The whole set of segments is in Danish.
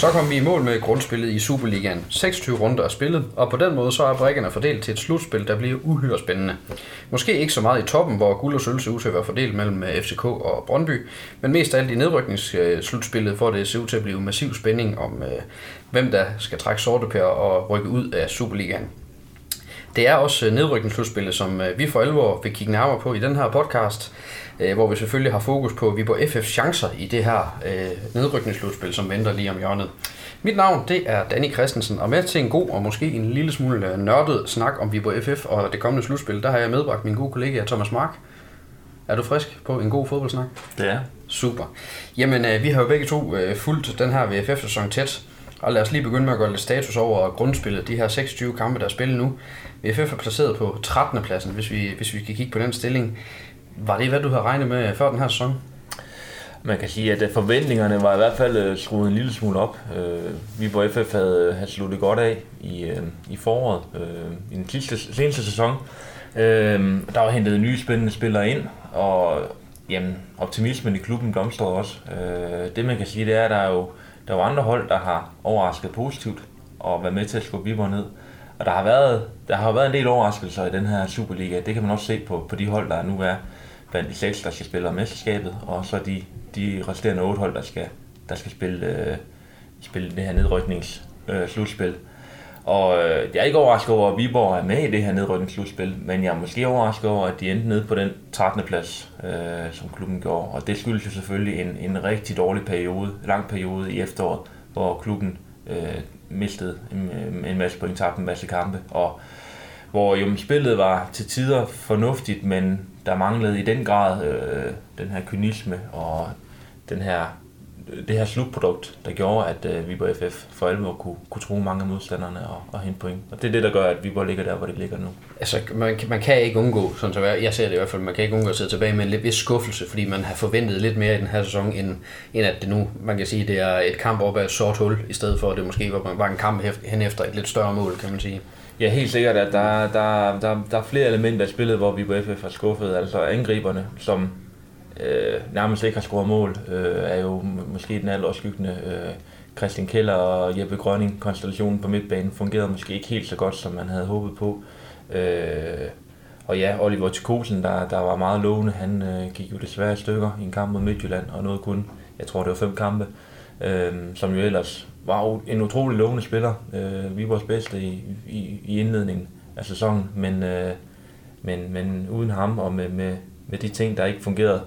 Så kom vi i mål med grundspillet i Superligaen. 26 runder er spillet, og på den måde så er brækkerne fordelt til et slutspil, der bliver uhyre spændende. Måske ikke så meget i toppen, hvor guld og sølv ser ud til at være fordelt mellem øh, FCK og Brøndby, men mest af alt i nedrykningsslutspillet, hvor det ser ud til at blive massiv spænding om, øh, hvem der skal trække sortepær og rykke ud af Superligaen. Det er også øh, nedrykningsslutspillet, som vi for alvor vil kigge nærmere på i den her podcast øh, hvor vi selvfølgelig har fokus på Viborg FF's chancer i det her øh, nedrykningsslutspil, som venter lige om hjørnet. Mit navn det er Danny Christensen, og med til en god og måske en lille smule øh, nørdet snak om Viborg FF og det kommende slutspil, der har jeg medbragt min gode kollega Thomas Mark. Er du frisk på en god fodboldsnak? Det er. Super. Jamen, øh, vi har jo begge to øh, fulgt den her VFF-sæson tæt, og lad os lige begynde med at gøre lidt status over grundspillet, de her 26 kampe, der er spillet nu. VFF er placeret på 13. pladsen, hvis vi, hvis vi kan kigge på den stilling. Var det, hvad du havde regnet med før den her sæson? Man kan sige, at øh, forventningerne var i hvert fald øh, skruet en lille smule op. Øh, vi på FF havde, havde sluttet godt af i, i foråret, i den sidste, seneste sæson. Der var hentet nye spændende spillere ind, og jamen, optimismen i klubben blomstrede også. Det man kan sige, det er, at der er jo der er andre hold, der har overrasket positivt og været med til at skubbe Viborg ned. Og der har været, der har været en del overraskelser i den her Superliga. Det kan man også se på, på de hold, der nu er blandt de seks, der skal spille om mesterskabet, og så de, de resterende otte hold, der skal, der skal spille, øh, spille det her nedrykningsslutspil. Øh, og øh, jeg er ikke overrasket over, at Viborg er med i det her nedrykningsslutspil, men jeg er måske overrasket over, at de endte nede på den 13. plads, øh, som klubben gjorde. Og det skyldes jo selvfølgelig en, en rigtig dårlig periode, lang periode i efteråret, hvor klubben øh, mistede en, en masse point, tabte en masse kampe, og hvor jo spillet var til tider fornuftigt, men der manglede i den grad øh, den her kynisme og den her, det her slutprodukt, der gjorde, at øh, Viborg FF for alvor kunne, kunne tro mange af modstanderne og, og hente point. Og det er det, der gør, at Viborg ligger der, hvor det ligger nu. Altså, man, man kan ikke undgå, sådan så jeg ser det i hvert fald, man kan ikke undgå at sidde tilbage med en lidt vis skuffelse, fordi man har forventet lidt mere i den her sæson, end, end at det nu, man kan sige, det er et kamp op ad et sort hul, i stedet for at det måske var, var en kamp hen efter et lidt større mål, kan man sige. Ja, helt sikkert, at der, der, der, der er flere elementer i spillet, hvor vi på FF har skuffet. Altså angriberne, som øh, nærmest ikke har scoret mål, øh, er jo måske den alderskyggende Øh, Christian Keller og Jeppe Grønning, konstellationen på midtbanen, fungerede måske ikke helt så godt, som man havde håbet på. Øh, og ja, Oliver Tykosen, der, der var meget lovende, han øh, gik jo desværre i stykker i en kamp mod Midtjylland, og nåede kun, jeg tror det var fem kampe, øh, som jo ellers var en utrolig lovende spiller. Øh, vi var vores bedste i, i, i indledningen af sæsonen, men, øh, men, men uden ham og med, med, med de ting, der ikke fungerede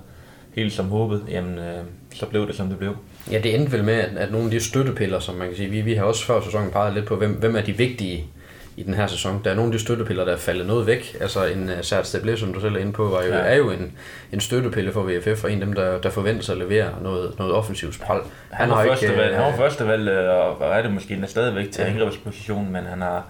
helt som håbet, jamen, øh, så blev det, som det blev. Ja, det endte vel med, at, at nogle af de støttepiller, som man kan sige, vi, vi har også før sæsonen peget lidt på, hvem, hvem er de vigtige i den her sæson. Der er nogle af de støttepiller, der er faldet noget væk. Altså en uh, Sert Stable, som du selv er inde på, var jo, ja. er jo en, en støttepille for VFF, og en af dem, der, der forventes at levere noget, noget offensivt spral. Han, han, har første ikke, valg, han var første valg, og er det måske stadigvæk til ja. angrebspositionen, men han har,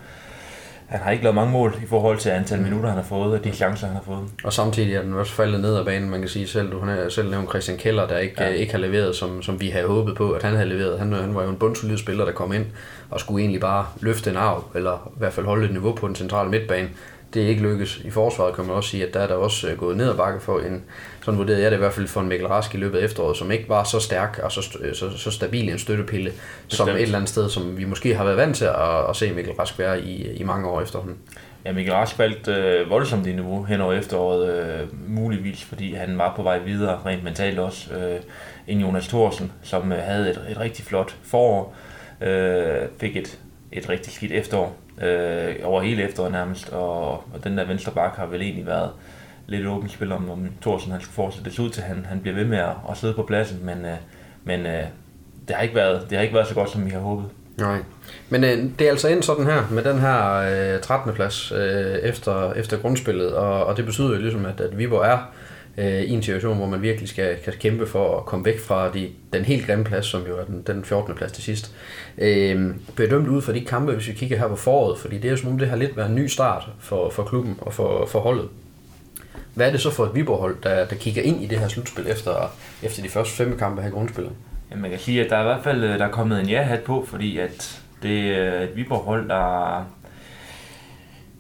han har ikke lavet mange mål i forhold til antal mm. minutter, han har fået, og de chancer, han har fået. Og samtidig er den også faldet ned ad banen, man kan sige selv. Du har selv nævnt Christian Keller, der ikke, ja. ikke har leveret, som, som vi havde håbet på, at han havde leveret. Han, han var jo en bundsolid spiller, der kom ind og skulle egentlig bare løfte en arv, eller i hvert fald holde et niveau på den centrale midtbane det er ikke lykkes. I forsvaret kan man også sige, at der er der også øh, gået ned ad bakke for en, sådan vurderede jeg det i hvert fald for en Mikkel Rask i løbet af efteråret, som ikke var så stærk og så, så, så stabil en støttepille, Bestemt. som et eller andet sted, som vi måske har været vant til at, at se Mikkel Rask være i, i mange år efterhånden. Ja, Mikkel Rask valgte øh, voldsomt i niveau hen over efteråret, øh, muligvis fordi han var på vej videre, rent mentalt også, øh, end Jonas Thorsen, som øh, havde et, et rigtig flot forår, øh, fik et, et rigtig skidt efterår, øh, over hele efteråret nærmest, og, og den der venstre bak har vel egentlig været lidt åbent spil om, om Thorsen han skulle fortsætte det ud til, han, han bliver ved med at, at sidde på pladsen, men, øh, men øh, det, har ikke været, det har ikke været så godt, som vi har håbet. Nej, men øh, det er altså ind sådan her, med den her øh, 13. plads øh, efter, efter grundspillet, og, og det betyder jo ligesom, at, at Viborg er øh, i en situation, hvor man virkelig skal kan kæmpe for at komme væk fra de, den helt grimme plads, som jo er den, den 14. plads til sidst. Øh, bedømt ud fra de kampe, hvis vi kigger her på foråret, fordi det er jo som om, det har lidt været en ny start for, for klubben og for, for holdet. Hvad er det så for et Viborg-hold, der, der kigger ind i det her slutspil efter, efter de første fem kampe her i grundspillet? Ja, man kan sige, at der er i hvert fald øh, der er kommet en ja-hat på, fordi at det er et Viborg-hold, der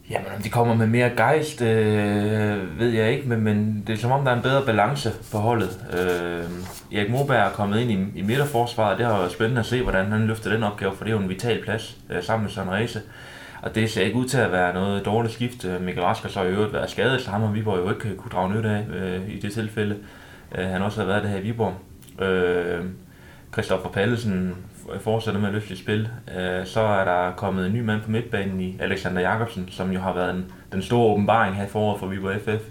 Jamen, om de kommer med mere gejst, øh, ved jeg ikke, men, men det er som om, der er en bedre balance på holdet. Øh, Erik Moberg er kommet ind i, i midterforsvaret, det har været spændende at se, hvordan han løfter den opgave, for det er jo en vital plads øh, sammen med Søren Og det ser ikke ud til at være noget dårligt skift. Øh, Mikkel Rasker så i øvrigt været skadet, så ham og Viborg jo ikke kunne drage nyt af øh, i det tilfælde. Øh, han også har været det her i Viborg. Øh, Christoffer Pallesen fortsætter med at løfte spil. Øh, så er der kommet en ny mand på midtbanen i Alexander Jakobsen, som jo har været en, den store åbenbaring her i foråret for Viborg FF.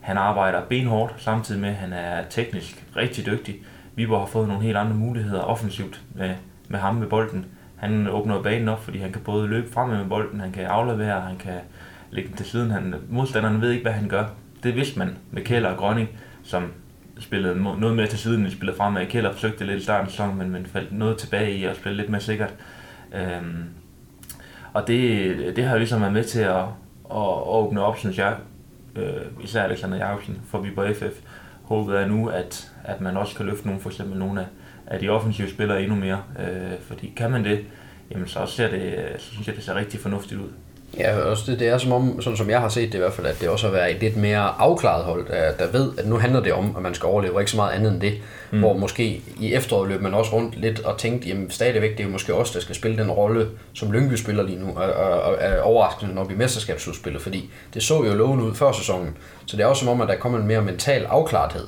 Han arbejder benhårdt, samtidig med at han er teknisk rigtig dygtig. Viborg har fået nogle helt andre muligheder offensivt med, med ham med bolden. Han åbner banen op, fordi han kan både løbe frem med bolden, han kan aflevere, han kan lægge den til siden. Han, modstanderne ved ikke, hvad han gør. Det vidste man med Kjell og Grønning, som spillede noget mere til siden, end spillede fremad. Kjell forsøgte lidt i starten af sæsonen, men, men faldt noget tilbage i at spille lidt mere sikkert. Øhm, og det, det har ligesom været med til at, at åbne op, synes jeg, øh, især Alexander Jacobsen for Viborg FF. Håbet er nu, at, at man også kan løfte nogle, for eksempel nogle af, af de offensive spillere endnu mere. Øh, fordi kan man det, jamen så, ser det, så synes jeg, det ser rigtig fornuftigt ud. Ja, også det, det er som om, sådan som jeg har set det i hvert fald, at det også har været et lidt mere afklaret hold, der, der ved, at nu handler det om, at man skal overleve, ikke så meget andet end det. Mm. Hvor måske i efteråret løb man også rundt lidt og tænkte, jamen stadigvæk, det er jo måske også der skal spille den rolle, som Lyngby spiller lige nu, og, og, og er overraskende, når vi er mesterskabsudspillet, fordi det så jo lovende ud før sæsonen. Så det er også som om, at der kommer en mere mental afklarethed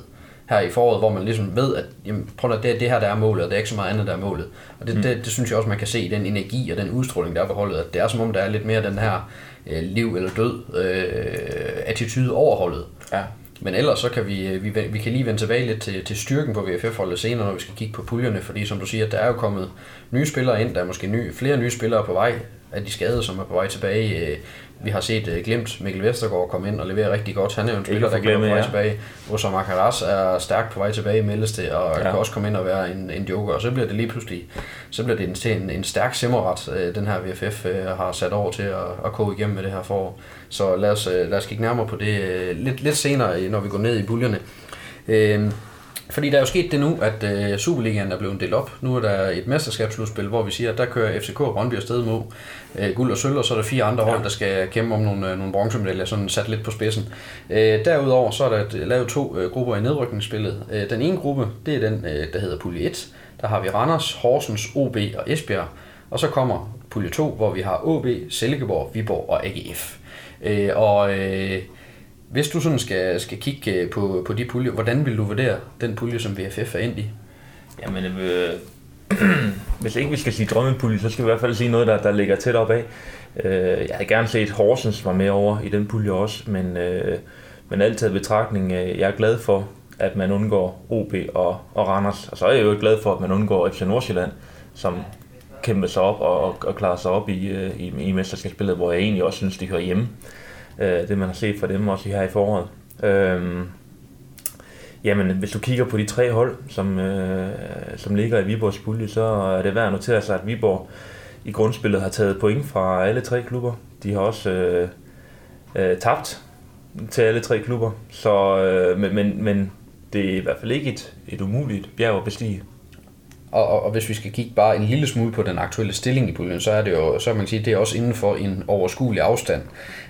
her i foråret, hvor man ligesom ved, at jamen, prøv at det, det her, der er målet, og det er ikke så meget andet, der er målet. Og det, mm. det, det, synes jeg også, man kan se i den energi og den udstråling, der er på holdet, at det er som om, der er lidt mere den her øh, liv eller død øh, attitude over holdet. Ja. Men ellers så kan vi, øh, vi, vi kan lige vende tilbage lidt til, til styrken på VFF-holdet senere, når vi skal kigge på puljerne, fordi som du siger, der er jo kommet nye spillere ind, der er måske ny, flere nye spillere på vej af de skadede, som er på vej tilbage. Øh, vi har set uh, Glimt, Mikkel Vestergaard komme ind og levere rigtig godt. Han er jo en spiller, der kan på vej ja. tilbage. Osama Makaras er stærkt på vej tilbage, meldes det, og ja. kan også komme ind og være en, en joker. Og så bliver det lige pludselig, så bliver det en, en, en stærk simmerret, uh, den her VFF øh, har sat over til at, at koge igennem med det her forår. Så lad os, lad os kigge nærmere på det lidt, lidt senere, når vi går ned i buljerne. Uh, fordi der er jo sket det nu, at øh, Superligaen er blevet delt op. Nu er der et mesterskabsslutspil, hvor vi siger, at der kører FCK og Brøndby afsted mod øh, guld og sølv, og så er der fire andre hold, der skal kæmpe om nogle, øh, nogle bronzemedaljer, sådan sat lidt på spidsen. Øh, derudover så er der lavet to øh, grupper i nedrykningsspillet. Øh, den ene gruppe, det er den, øh, der hedder Pulje 1. Der har vi Randers, Horsens, OB og Esbjerg. Og så kommer Pulje 2, hvor vi har OB, Silkeborg, Viborg og AGF. Øh, og... Øh, hvis du sådan skal, skal kigge øh, på, på de puljer, hvordan vil du vurdere den pulje, som VFF er ind i? Jamen, øh, hvis ikke vi skal sige drømmepulje, så skal vi i hvert fald sige noget, der, der ligger tæt op af. Øh, jeg havde gerne set Horsens var med over i den pulje også, men, øh, men alt taget betragtning, øh, jeg er glad for, at man undgår OB og, og Randers. Og så er jeg jo glad for, at man undgår FC Nordsjælland, som kæmper sig op og, og, og klarer sig op i, øh, i, i mesterskabsspillet, hvor jeg egentlig også synes, de hører hjemme øh, Øh, det man har set fra dem også her i foråret. Øh, jamen, hvis du kigger på de tre hold, som, øh, som ligger i Viborgs pulje, så er det værd at notere sig, at Viborg i grundspillet har taget point fra alle tre klubber. De har også øh, øh, tabt til alle tre klubber, så, øh, men, men, men det er i hvert fald ikke et, et umuligt bjerg at bestige. Og, og, og hvis vi skal kigge bare en lille smule på den aktuelle stilling i puljen, så er det jo, så man kan sige, det er også inden for en overskuelig afstand.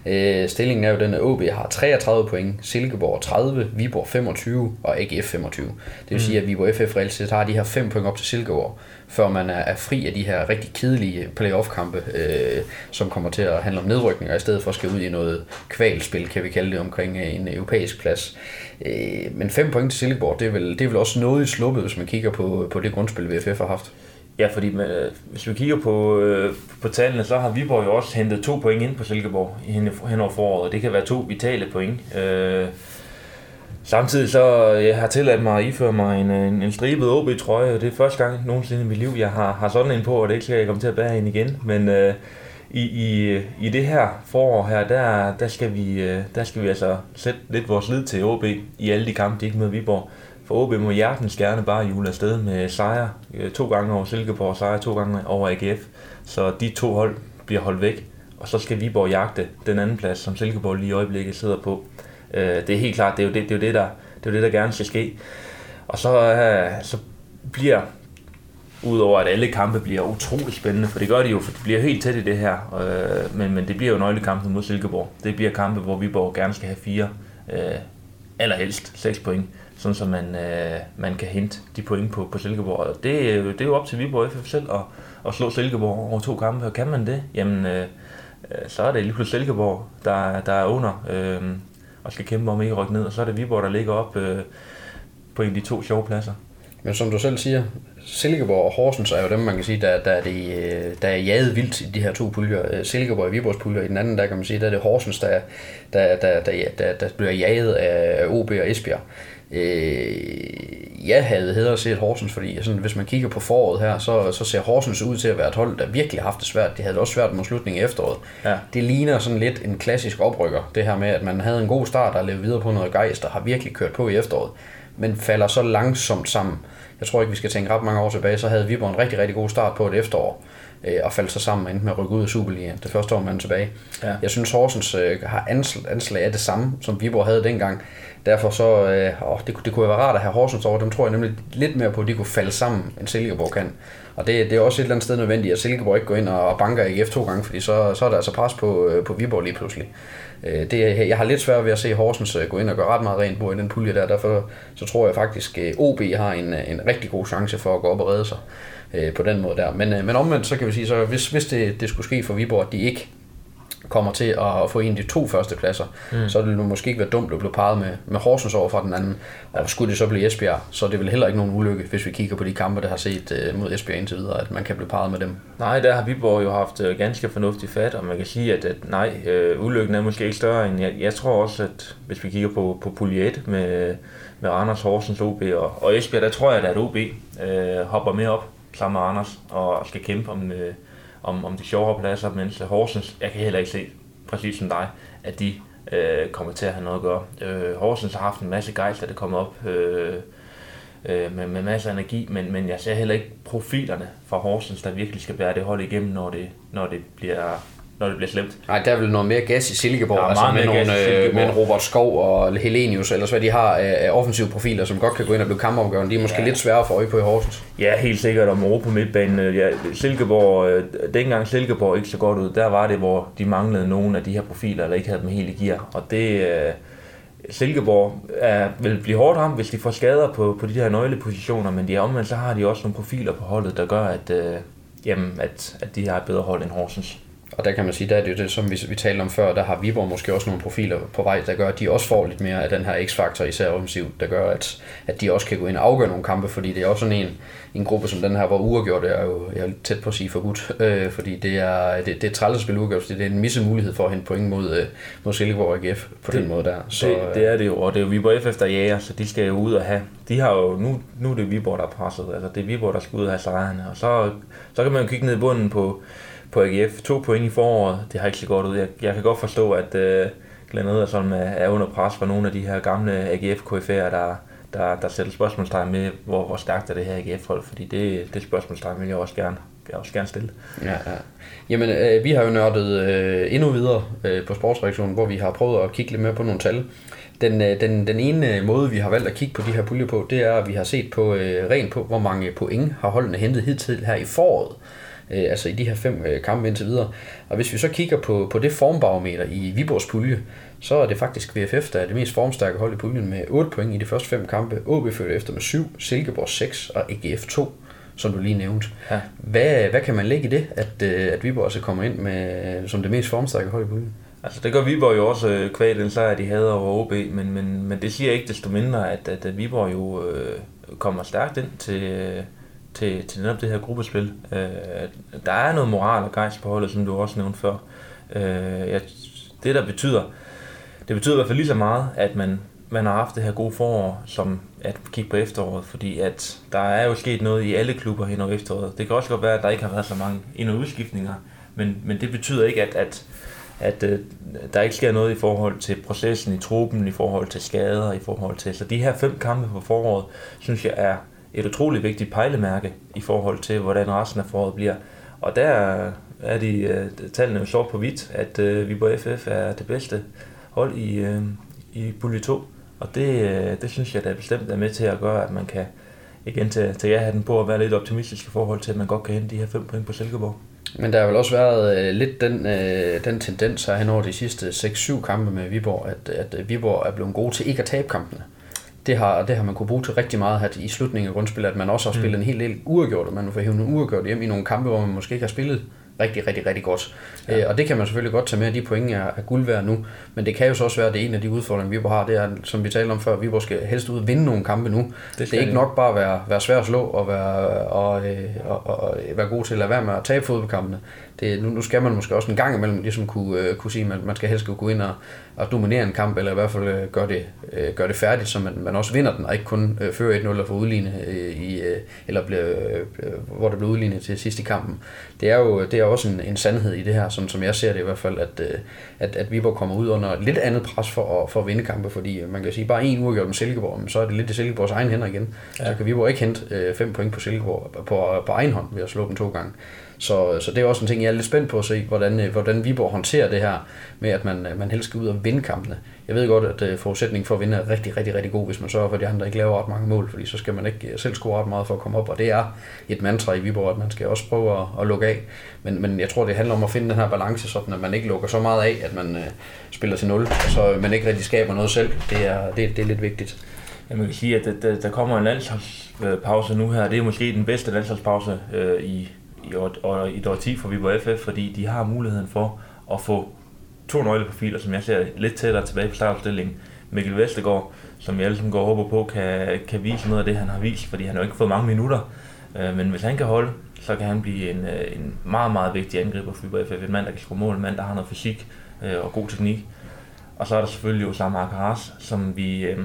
Øh, stillingen er jo den, at OB har 33 point, Silkeborg 30, Viborg 25 og AGF 25. Det vil mm. sige, at Viborg FF reelt set har de her 5 point op til Silkeborg, før man er, er fri af de her rigtig kedelige playoff-kampe, øh, som kommer til at handle om nedrykning, og i stedet for at skal ud i noget kvalspil, kan vi kalde det, omkring en europæisk plads. Øh, men 5 point til Silkeborg, det er vel, det er vel også noget i sluppet, hvis man kigger på, på det grundspil, VFF har haft. Ja, fordi man, øh, hvis vi kigger på, øh, på tallene, så har Viborg jo også hentet to point ind på Silkeborg hen, hen over foråret, og det kan være to vitale point. Øh, samtidig så øh, jeg har tilladt mig at iføre mig en, øh, en, en stribet OB-trøje, og det er første gang nogensinde i mit liv, jeg har, har sådan en på, og det er ikke sikkert, jeg kommer til at bære en igen. Men øh, i, i, i det her forår her, der, der, skal vi, øh, der skal vi altså sætte lidt vores lid til OB i alle de kampe, de ikke møder Viborg. For OB må hjertens gerne bare jule afsted med sejr. Øh, to gange over Silkeborg og sejr to gange over AGF. Så de to hold bliver holdt væk. Og så skal Viborg jagte den anden plads, som Silkeborg lige i øjeblikket sidder på. Øh, det er helt klart, det er jo det, det, er jo det, der, det, er jo det der gerne skal ske. Og så, så bliver Udover at alle kampe bliver utrolig spændende, for det gør de jo, for det bliver helt tæt i det her. Øh, men, men det bliver jo nøglekampen mod Silkeborg. Det bliver kampe, hvor Viborg gerne skal have fire, øh, allerhelst seks point, sådan så man, øh, man kan hente de point på, på Silkeborg. Og det, øh, det er jo op til Viborg FF selv at, at slå Silkeborg over to kampe, og kan man det, jamen øh, øh, så er det lige pludselig Silkeborg, der, der er under øh, og skal kæmpe om ikke at rykke ned, og så er det Viborg, der ligger op øh, på en af de to sjove pladser. Men som du selv siger, Silkeborg og Horsens er jo dem, man kan sige, der, der, er, det, der er jaget vildt i de her to puljer. Silkeborg og Viborgs puljer. I den anden, der kan man sige, der er det Horsens, der, der, der, der, der, der bliver jaget af OB og Esbjerg. Øh, jeg havde hedder set Horsens, fordi sådan, hvis man kigger på foråret her, så, så ser Horsens ud til at være et hold, der virkelig har haft det svært. De havde det også svært mod slutningen af efteråret. Ja. Det ligner sådan lidt en klassisk oprykker, det her med, at man havde en god start og levede videre på noget gejst, og har virkelig kørt på i efteråret, men falder så langsomt sammen. Jeg tror ikke, vi skal tænke ret mange år tilbage, så havde Viborg en rigtig, rigtig god start på et efterår øh, og faldt så sammen og endte med at rykke ud af Superligaen det første år, man er tilbage. Ja. Jeg synes, Horsens øh, har anslag af det samme, som Viborg havde dengang. Derfor så, øh, åh, det, det kunne være rart at have Horsens over. Dem tror jeg nemlig lidt mere på, at de kunne falde sammen, end Silkeborg kan. Og det, det er også et eller andet sted nødvendigt, at Silkeborg ikke går ind og banker AGF to gange, fordi så, så er der altså pres på, øh, på Viborg lige pludselig. Øh, det, jeg har lidt svært ved at se Horsens øh, gå ind og gøre ret meget rent på i den pulje der. Derfor så tror jeg faktisk, at OB har en, en rigtig god chance for at gå op og redde sig på den måde der. Men, men omvendt så kan vi sige, så hvis, hvis det, det skulle ske for Viborg, at de ikke kommer til at få en af de to første pladser, mm. så ville det måske ikke være dumt at blive parret med, med Horsens over fra den anden. Og skulle det så blive Esbjerg, så er det vel heller ikke nogen ulykke, hvis vi kigger på de kampe, der har set uh, mod Esbjerg indtil videre, at man kan blive parret med dem. Nej, der har Viborg jo haft uh, ganske fornuftig fat, og man kan sige, at, at nej, uh, ulykken er måske ikke større end, jeg, jeg tror også, at hvis vi kigger på, på Pulje med, med Randers, Horsens, OB og, og Esbjerg, der tror jeg, at OB uh, hopper med op sammen med Anders og skal kæmpe om, uh, om, om de sjovere pladser, mens Horsens, jeg kan heller ikke se, præcis som dig, at de øh, kommer til at have noget at gøre. Øh, Horsens har haft en masse gejst, der det kommer op øh, øh, med, med masser af energi, men, men jeg ser heller ikke profilerne fra Horsens, der virkelig skal bære det hold igennem, når det, når det bliver når det bliver slemt. Nej, der er vel noget mere gas i Silkeborg, altså med, nogle, øh, med Robert Skov og Helenius, eller hvad de har af offensive profiler, som godt kan gå ind og blive kampafgørende. De er måske ja. lidt svære for øje på i Horsens. Ja, helt sikkert om på midtbanen. Øh, ja, Silkeborg, øh, dengang Silkeborg ikke så godt ud, der var det, hvor de manglede nogle af de her profiler, eller ikke havde dem helt i gear. Og det, Silkeborg er, vil blive hårdt ramt, hvis de får skader på, på de her nøglepositioner, men de er omvendt, så har de også nogle profiler på holdet, der gør, at, øh, jamen, at, at de har et bedre hold end Horsens. Og der kan man sige, der er det jo det, som vi, vi talte om før, der har Viborg måske også nogle profiler på vej, der gør, at de også får lidt mere af den her x-faktor, især offensivt, der gør, at, at de også kan gå ind og afgøre nogle kampe, fordi det er også sådan en, en gruppe som den her, hvor uafgjort er jo jeg er tæt på at sige forbudt, øh, fordi det er, det, det er træls at spille uafgjort, fordi det er en misse mulighed for at hente point mod, øh, mod Silkeborg AGF på det, den måde der. Så, det, det, er det jo, og det er jo Viborg FF, der jager, så de skal jo ud og have, de har jo, nu, nu er det Viborg, der er presset, altså det er Viborg, der skal ud og have sejrene, og så, så kan man jo kigge ned i bunden på, på AGF. To point i foråret, det har ikke så godt ud. Jeg, jeg kan godt forstå, at øh, Glenn Ederson er, er under pres for nogle af de her gamle AGF-KF'er, der, der, der sætter spørgsmålstegn med, hvor, hvor stærkt er det her AGF-hold, fordi det, det spørgsmålstegn vil jeg også gerne, jeg også gerne stille. Ja, ja. Jamen, øh, vi har jo nørdet øh, endnu videre øh, på sportsreaktionen, hvor vi har prøvet at kigge lidt mere på nogle tal. Den, øh, den, den ene øh, måde, vi har valgt at kigge på de her puljer på, det er, at vi har set på øh, rent på, hvor mange point har holdene hentet hidtil her i foråret øh, altså i de her fem øh, kampe indtil videre. Og hvis vi så kigger på, på det formbarometer i Viborgs pulje, så er det faktisk VFF, der er det mest formstærke hold i puljen med 8 point i de første fem kampe. OB følger efter med 7, Silkeborg 6 og AGF 2 som du lige nævnte. Ja. Hvad, hvad kan man lægge i det, at, øh, at Viborg også kommer ind med, som det mest formstærke hold i puljen? Altså det gør Viborg jo også øh, kvæg den sejr, de havde over OB, men, men, men det siger ikke desto mindre, at, at Viborg jo øh, kommer stærkt ind til, øh, til, til netop det her gruppespil. Øh, der er noget moral og gejst på holdet, som du også nævnte før. Øh, ja, det der betyder, det betyder i hvert fald lige så meget, at man, man har haft det her gode forår, som at kigge på efteråret, fordi at der er jo sket noget i alle klubber hen over efteråret. Det kan også godt være, at der ikke har været så mange ind- og udskiftninger, men, men det betyder ikke, at, at, at at der ikke sker noget i forhold til processen i truppen, i forhold til skader, i forhold til... Så de her fem kampe på foråret, synes jeg er et utroligt vigtigt pejlemærke i forhold til, hvordan resten af foråret bliver. Og der er de uh, tallene jo sort på hvidt, at øh, uh, Viborg FF er det bedste hold i, uh, i pulje 2. Og det, uh, det synes jeg da bestemt er med til at gøre, at man kan, igen til, til jer den på at være lidt optimistisk i forhold til, at man godt kan hente de her 5 point på Silkeborg. Men der har vel også været øh, lidt den, øh, den tendens her hen over de sidste 6-7 kampe med Viborg, at, at Viborg er blevet gode til ikke at tabe kampene. Det har, det har man kunne bruge til rigtig meget at i slutningen af grundspillet, at man også har spillet mm. en hel del uafgjort, og man får hævet nogle uafgjort hjem i nogle kampe, hvor man måske ikke har spillet rigtig, rigtig, rigtig godt. Ja. Øh, og det kan man selvfølgelig godt tage med, at de point er, er guld værd nu. Men det kan jo så også være, at det er en af de udfordringer, Viborg har. Det er, som vi talte om før, at Viborg skal helst ud og vinde nogle kampe nu. Det, det er ikke nok bare at være, være svær at slå og være, og, øh, og, og, og være god til at lade være med at tabe fodboldkampene det, nu, nu skal man måske også en gang imellem ligesom kunne, øh, kunne sige, at man, man skal helst gå ind og, og dominere en kamp, eller i hvert fald øh, gøre det, øh, gør det færdigt, så man, man også vinder den, og ikke kun øh, fører 1-0 og får udlignet, øh, i, øh, eller bliver, øh, hvor det bliver udlignet til sidst i kampen. Det er jo det er også en, en sandhed i det her, sådan som jeg ser det i hvert fald, at, øh, at, at Viborg kommer ud under et lidt andet pres for at, for at vinde kampe, fordi man kan sige, bare en uafgjort med Silkeborg, så er det lidt i Silkeborgs egen hænder igen. Ja. Så kan Viborg ikke hente øh, fem point på Silkeborg på, på egen hånd ved at slå dem to gange. Så, så det er også en ting, jeg er lidt spændt på at se, hvordan, øh, hvordan Viborg håndterer det her med, at man, øh, man helst skal ud og vinde kampene. Jeg ved godt, at øh, forudsætningen for at vinde er rigtig, rigtig, rigtig god, hvis man sørger for, at de andre ikke laver ret mange mål, fordi så skal man ikke selv score ret meget for at komme op, og det er et mantra i Viborg, at man skal også prøve at, at lukke af. Men, men jeg tror, det handler om at finde den her balance, sådan at man ikke lukker så meget af, at man øh, spiller til 0, så man ikke rigtig skaber noget selv. Det er, det, det er lidt vigtigt. Ja, man kan sige, at der, der kommer en landsholdspause nu her. Det er måske den bedste landsholdspause øh, i, i, år, og i et år 10 for Viborg FF, fordi de har muligheden for at få to nøgleprofiler, som jeg ser lidt tættere tilbage på startopstillingen. Mikkel Vestergaard, som jeg alle går og håber på, kan, kan vise noget af det, han har vist, fordi han har jo ikke fået mange minutter. Øh, men hvis han kan holde, så kan han blive en, øh, en meget, meget vigtig angriber for Viborg FF. En mand, der kan score mål, en mand, der har noget fysik øh, og god teknik. Og så er der selvfølgelig Osama Akaras, som vi, øh,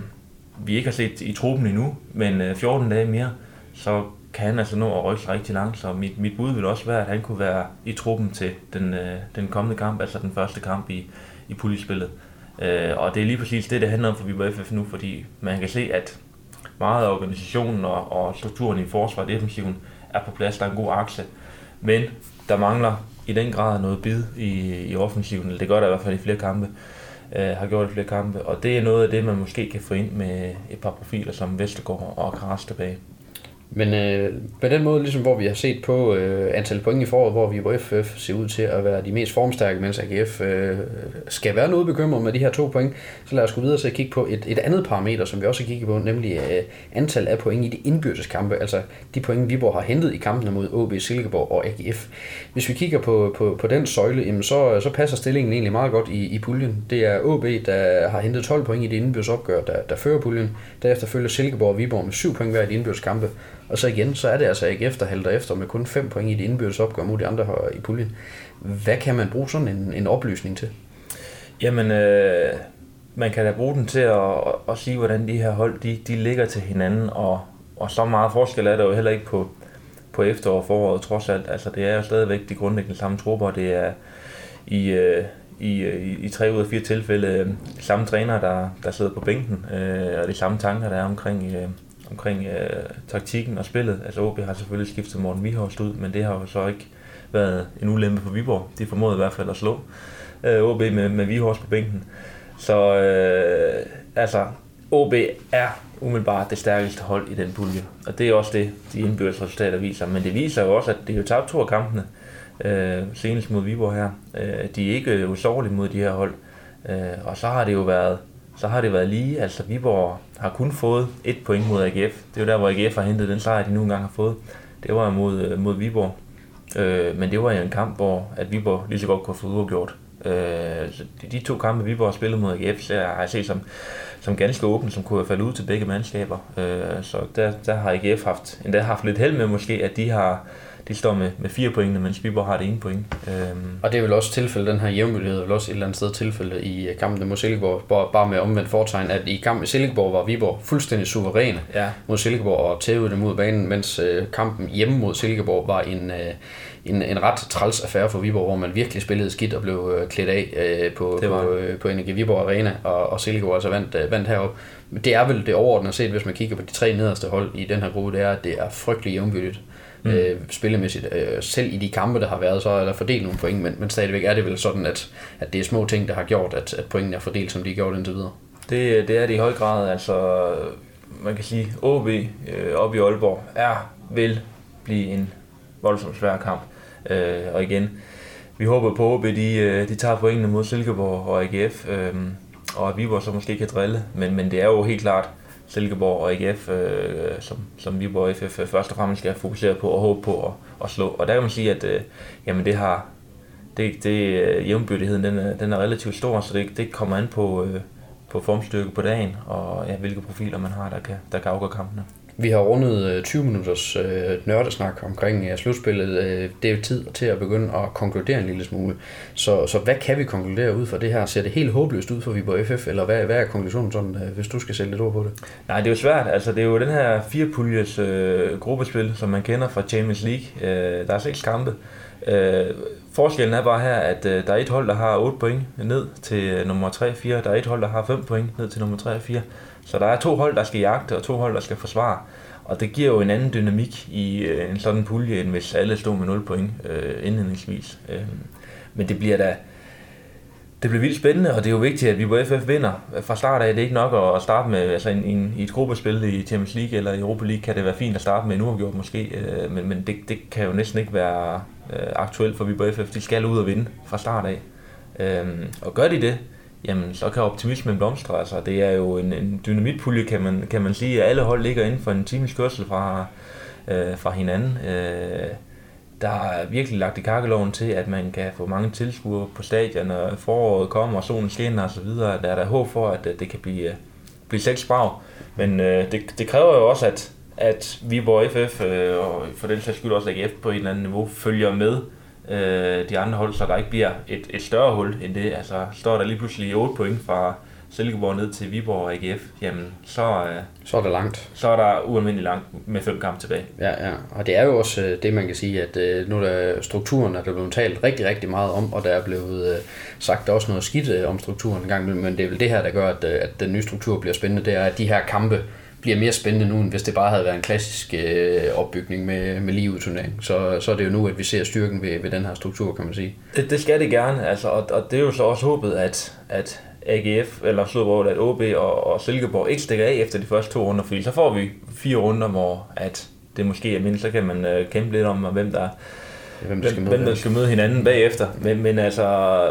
vi ikke har set i truppen endnu, men øh, 14 dage mere, så kan han altså nå at rykke sig rigtig langt, så mit, mit bud vil også være, at han kunne være i truppen til den, øh, den kommende kamp, altså den første kamp i, i puljespillet. Øh, og det er lige præcis det, det handler om for Viborg FF nu, fordi man kan se, at meget af organisationen og, og strukturen i forsvaret defensiven er på plads, der er en god akse, men der mangler i den grad noget bid i, i offensiven, eller det gør der i hvert fald i flere kampe, øh, har gjort i flere kampe, og det er noget af det, man måske kan få ind med et par profiler som Vestergaard og Kras tilbage. Men øh, på den måde, ligesom hvor vi har set på øh, antal point i foråret, hvor vi på FF ser ud til at være de mest formstærke, mens AGF øh, skal være noget bekymret med de her to point, så lad os gå videre til at kigge på et, et andet parameter, som vi også har kigget på, nemlig øh, antal af point i de indbyrdes kampe, altså de point, Viborg har hentet i kampene mod OB, Silkeborg og AGF. Hvis vi kigger på, på, på den søjle, jamen så, så passer stillingen egentlig meget godt i, i puljen. Det er OB, der har hentet 12 point i det indbyrdes opgør, der, der fører puljen. Derefter følger Silkeborg og Viborg med 7 point hver i de indbyrdes kampe. Og så igen, så er det altså ikke efter halter efter med kun 5 point i det indbyrdes opgør mod de andre i puljen. Hvad kan man bruge sådan en, en oplysning til? Jamen, øh, man kan da bruge den til at, at, at sige, hvordan de her hold de, de ligger til hinanden, og, og så meget forskel er der jo heller ikke på, på efterår og foråret, trods alt. Altså, det er jo stadigvæk de grundlæggende samme trupper, det er i, øh, i, øh, i, i tre ud af fire tilfælde øh, samme træner, der, der sidder på bænken, øh, og de samme tanker, der er omkring, øh, omkring øh, taktikken og spillet. Altså OB har selvfølgelig skiftet Morten Vihorst ud, men det har jo så ikke været en ulempe for Viborg. De formåede i hvert fald at slå øh, OB med, med Vihorst på bænken. Så øh, altså, OB er umiddelbart det stærkeste hold i den pulje. Og det er også det, de indbyrdes resultater viser. Men det viser jo også, at det er jo tabt to af kampene. Øh, senest mod Viborg her. Øh, de er ikke usårlige mod de her hold. Øh, og så har det jo været så har det været lige. Altså Viborg har kun fået et point mod AGF. Det er jo der, hvor AGF har hentet den sejr, de nu engang har fået. Det var mod, øh, mod Viborg. Øh, men det var jo en kamp, hvor at Viborg lige så godt kunne få uafgjort. Øh, de, de to kampe, Viborg har spillet mod AGF, så har jeg set som, som ganske åbent, som kunne have faldet ud til begge mandskaber. Øh, så der, der har AGF haft, endda haft lidt held med måske, at de har de står med, med fire point, mens Viborg har det ene point. Øhm. Og det er vel også tilfælde, den her jævnmødighed, vel også et eller andet sted tilfælde i øh, kampen mod Silkeborg, bare med omvendt foretegn, at i kampen med Silkeborg var Viborg fuldstændig suveræne ja. mod Silkeborg og tævede dem ud banen, mens øh, kampen hjemme mod Silkeborg var en, øh, en, en ret træls affære for Viborg, hvor man virkelig spillede skidt og blev øh, klædt af øh, på, på, øh, på Energi Viborg Arena, og, og Silkeborg altså vandt, øh, vandt herop. Det er vel det overordnede set, hvis man kigger på de tre nederste hold i den her gruppe, det er, at det er frygtelig jævnbyrdigt mm. øh, spillemæssigt. Øh, selv i de kampe, der har været, så er der fordelt nogle point, men, men stadigvæk er det vel sådan, at, at det er små ting, der har gjort, at, at pointene er fordelt, som de er gjort indtil videre. Det, det er det i høj grad. Altså, man kan sige, OB øh, oppe i Aalborg er, vil blive en voldsomt svær kamp. Øh, og igen, vi håber på, at de, øh, de tager pointene mod Silkeborg og AGF, øh, og at Viborg så måske kan drille. Men, men det er jo helt klart Silkeborg og IGF, øh, som, som Viborg og FF øh, først og fremmest skal fokusere på og håbe på at, at slå. Og der kan man sige, at øh, jamen det har det, det, øh, jævnbyrdigheden den er, den er relativt stor, så det, det kommer an på, øh, på formstyrke på dagen, og ja, hvilke profiler man har, der kan, der kan afgøre kampene. Vi har rundet øh, 20 minutters øh, nørdesnak omkring øh, slutspillet. Øh, det er tid til at begynde at konkludere en lille smule. Så, så hvad kan vi konkludere ud fra det her? Ser det helt håbløst ud for Viborg FF, eller hvad, hvad er konklusionen sådan, øh, hvis du skal sætte lidt ord på det? Nej, det er jo svært. Altså, det er jo den her firepuljes øh, gruppespil, som man kender fra Champions League. Øh, der er seks kampe. Øh, forskellen er bare her, at øh, der er et hold, der har 8 point ned til øh, nummer 3 og 4. Der er et hold, der har 5 point ned til nummer 3 og 4. Så der er to hold, der skal jagte, og to hold, der skal forsvare. Og det giver jo en anden dynamik i øh, en sådan pulje, end hvis alle stod med 0 point øh, indledningsvis. Øh, men det bliver da det bliver vildt spændende, og det er jo vigtigt, at vi på FF vinder fra start af. Det er ikke nok at starte med altså en, en, i et gruppespil i Champions League eller i Europa League, kan det være fint at starte med en uafgjort måske, øh, men, men det, det kan jo næsten ikke være øh, aktuelt for vi på FF. De skal ud og vinde fra start af. Øh, og gør de det, jamen så kan optimismen blomstre. Altså, det er jo en, en dynamitpulje, kan man, kan man sige. Alle hold ligger inden for en times kørsel fra, øh, fra hinanden. Øh, der er virkelig lagt i kakkeloven til, at man kan få mange tilskuere på stadion, når foråret kommer, og solen skinner osv. Der er der håb for, at øh, det kan blive, øh, blive seks brag. Men øh, det, det kræver jo også, at, at Viborg FF, øh, og for den sags skyld også AGF på et eller andet niveau, følger med øh, de andre hold, så der ikke bliver et, et større hul end det. Altså står der lige pludselig 8 point fra Silkeborg ned til Viborg og AGF, jamen så, øh, så er det langt. Så er der ualmindeligt langt med fem kampe tilbage. Ja, ja. Og det er jo også øh, det, man kan sige, at øh, nu er der strukturen, er der blevet talt rigtig, rigtig meget om, og der er blevet øh, sagt også noget skidt om strukturen en gang, men det er vel det her, der gør, at, at den nye struktur bliver spændende, det er, at de her kampe, bliver mere spændende nu, end hvis det bare havde været en klassisk øh, opbygning med, med lige turnering. Så, så er det jo nu, at vi ser styrken ved, ved den her struktur, kan man sige. Det, det skal det gerne, altså, og, og det er jo så også håbet, at, at AGF, eller Slåborg, at OB og, og Silkeborg ikke stikker af efter de første to runder, fordi så får vi fire runder, hvor at det måske er mindst, så kan man øh, kæmpe lidt om, hvem der, hvem der, skal, møde, hvem der skal møde hinanden bagefter. Men, men altså,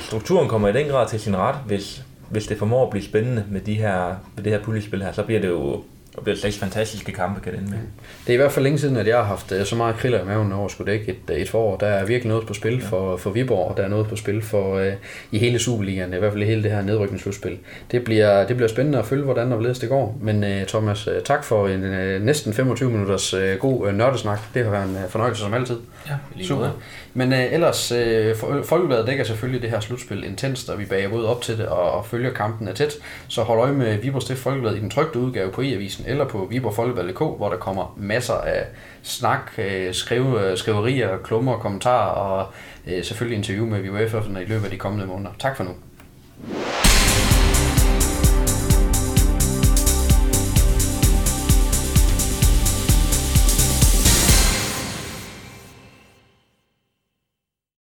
strukturen kommer i den grad til sin ret, hvis, hvis det formår at blive spændende med, de her, med det her puljespil her, så bliver det jo og bliver seks fantastiske kampe, kan det med. Det er i hvert fald længe siden, at jeg har haft øh, så meget kriller i maven over skulle dække et, øh, et forår. Der er virkelig noget på spil for, for Viborg, og der er noget på spil for uh, i hele Superligaen, i hvert fald i hele det her nedrykningsudspil. Det bliver, det bliver spændende at følge, hvordan og hvorledes det går. Men uh, Thomas, uh, tak for en uh, næsten 25 minutters uh, god uh, nørdesnak. Det har været en uh, fornøjelse som altid. Ja, lige Super. Men uh, ellers, uh, Folkebladet dækker selvfølgelig det her slutspil intenst, og vi bager både op til det og, og følger kampen tæt. Så hold øje med Viborg Stift Folkebladet i den trygte udgave på e-avisen eller på viborgfolkevalg.dk, hvor der kommer masser af snak, øh, skrive, øh, skriverier, klummer, kommentarer og øh, selvfølgelig interview med VUF'erne i løbet af de kommende måneder. Tak for nu.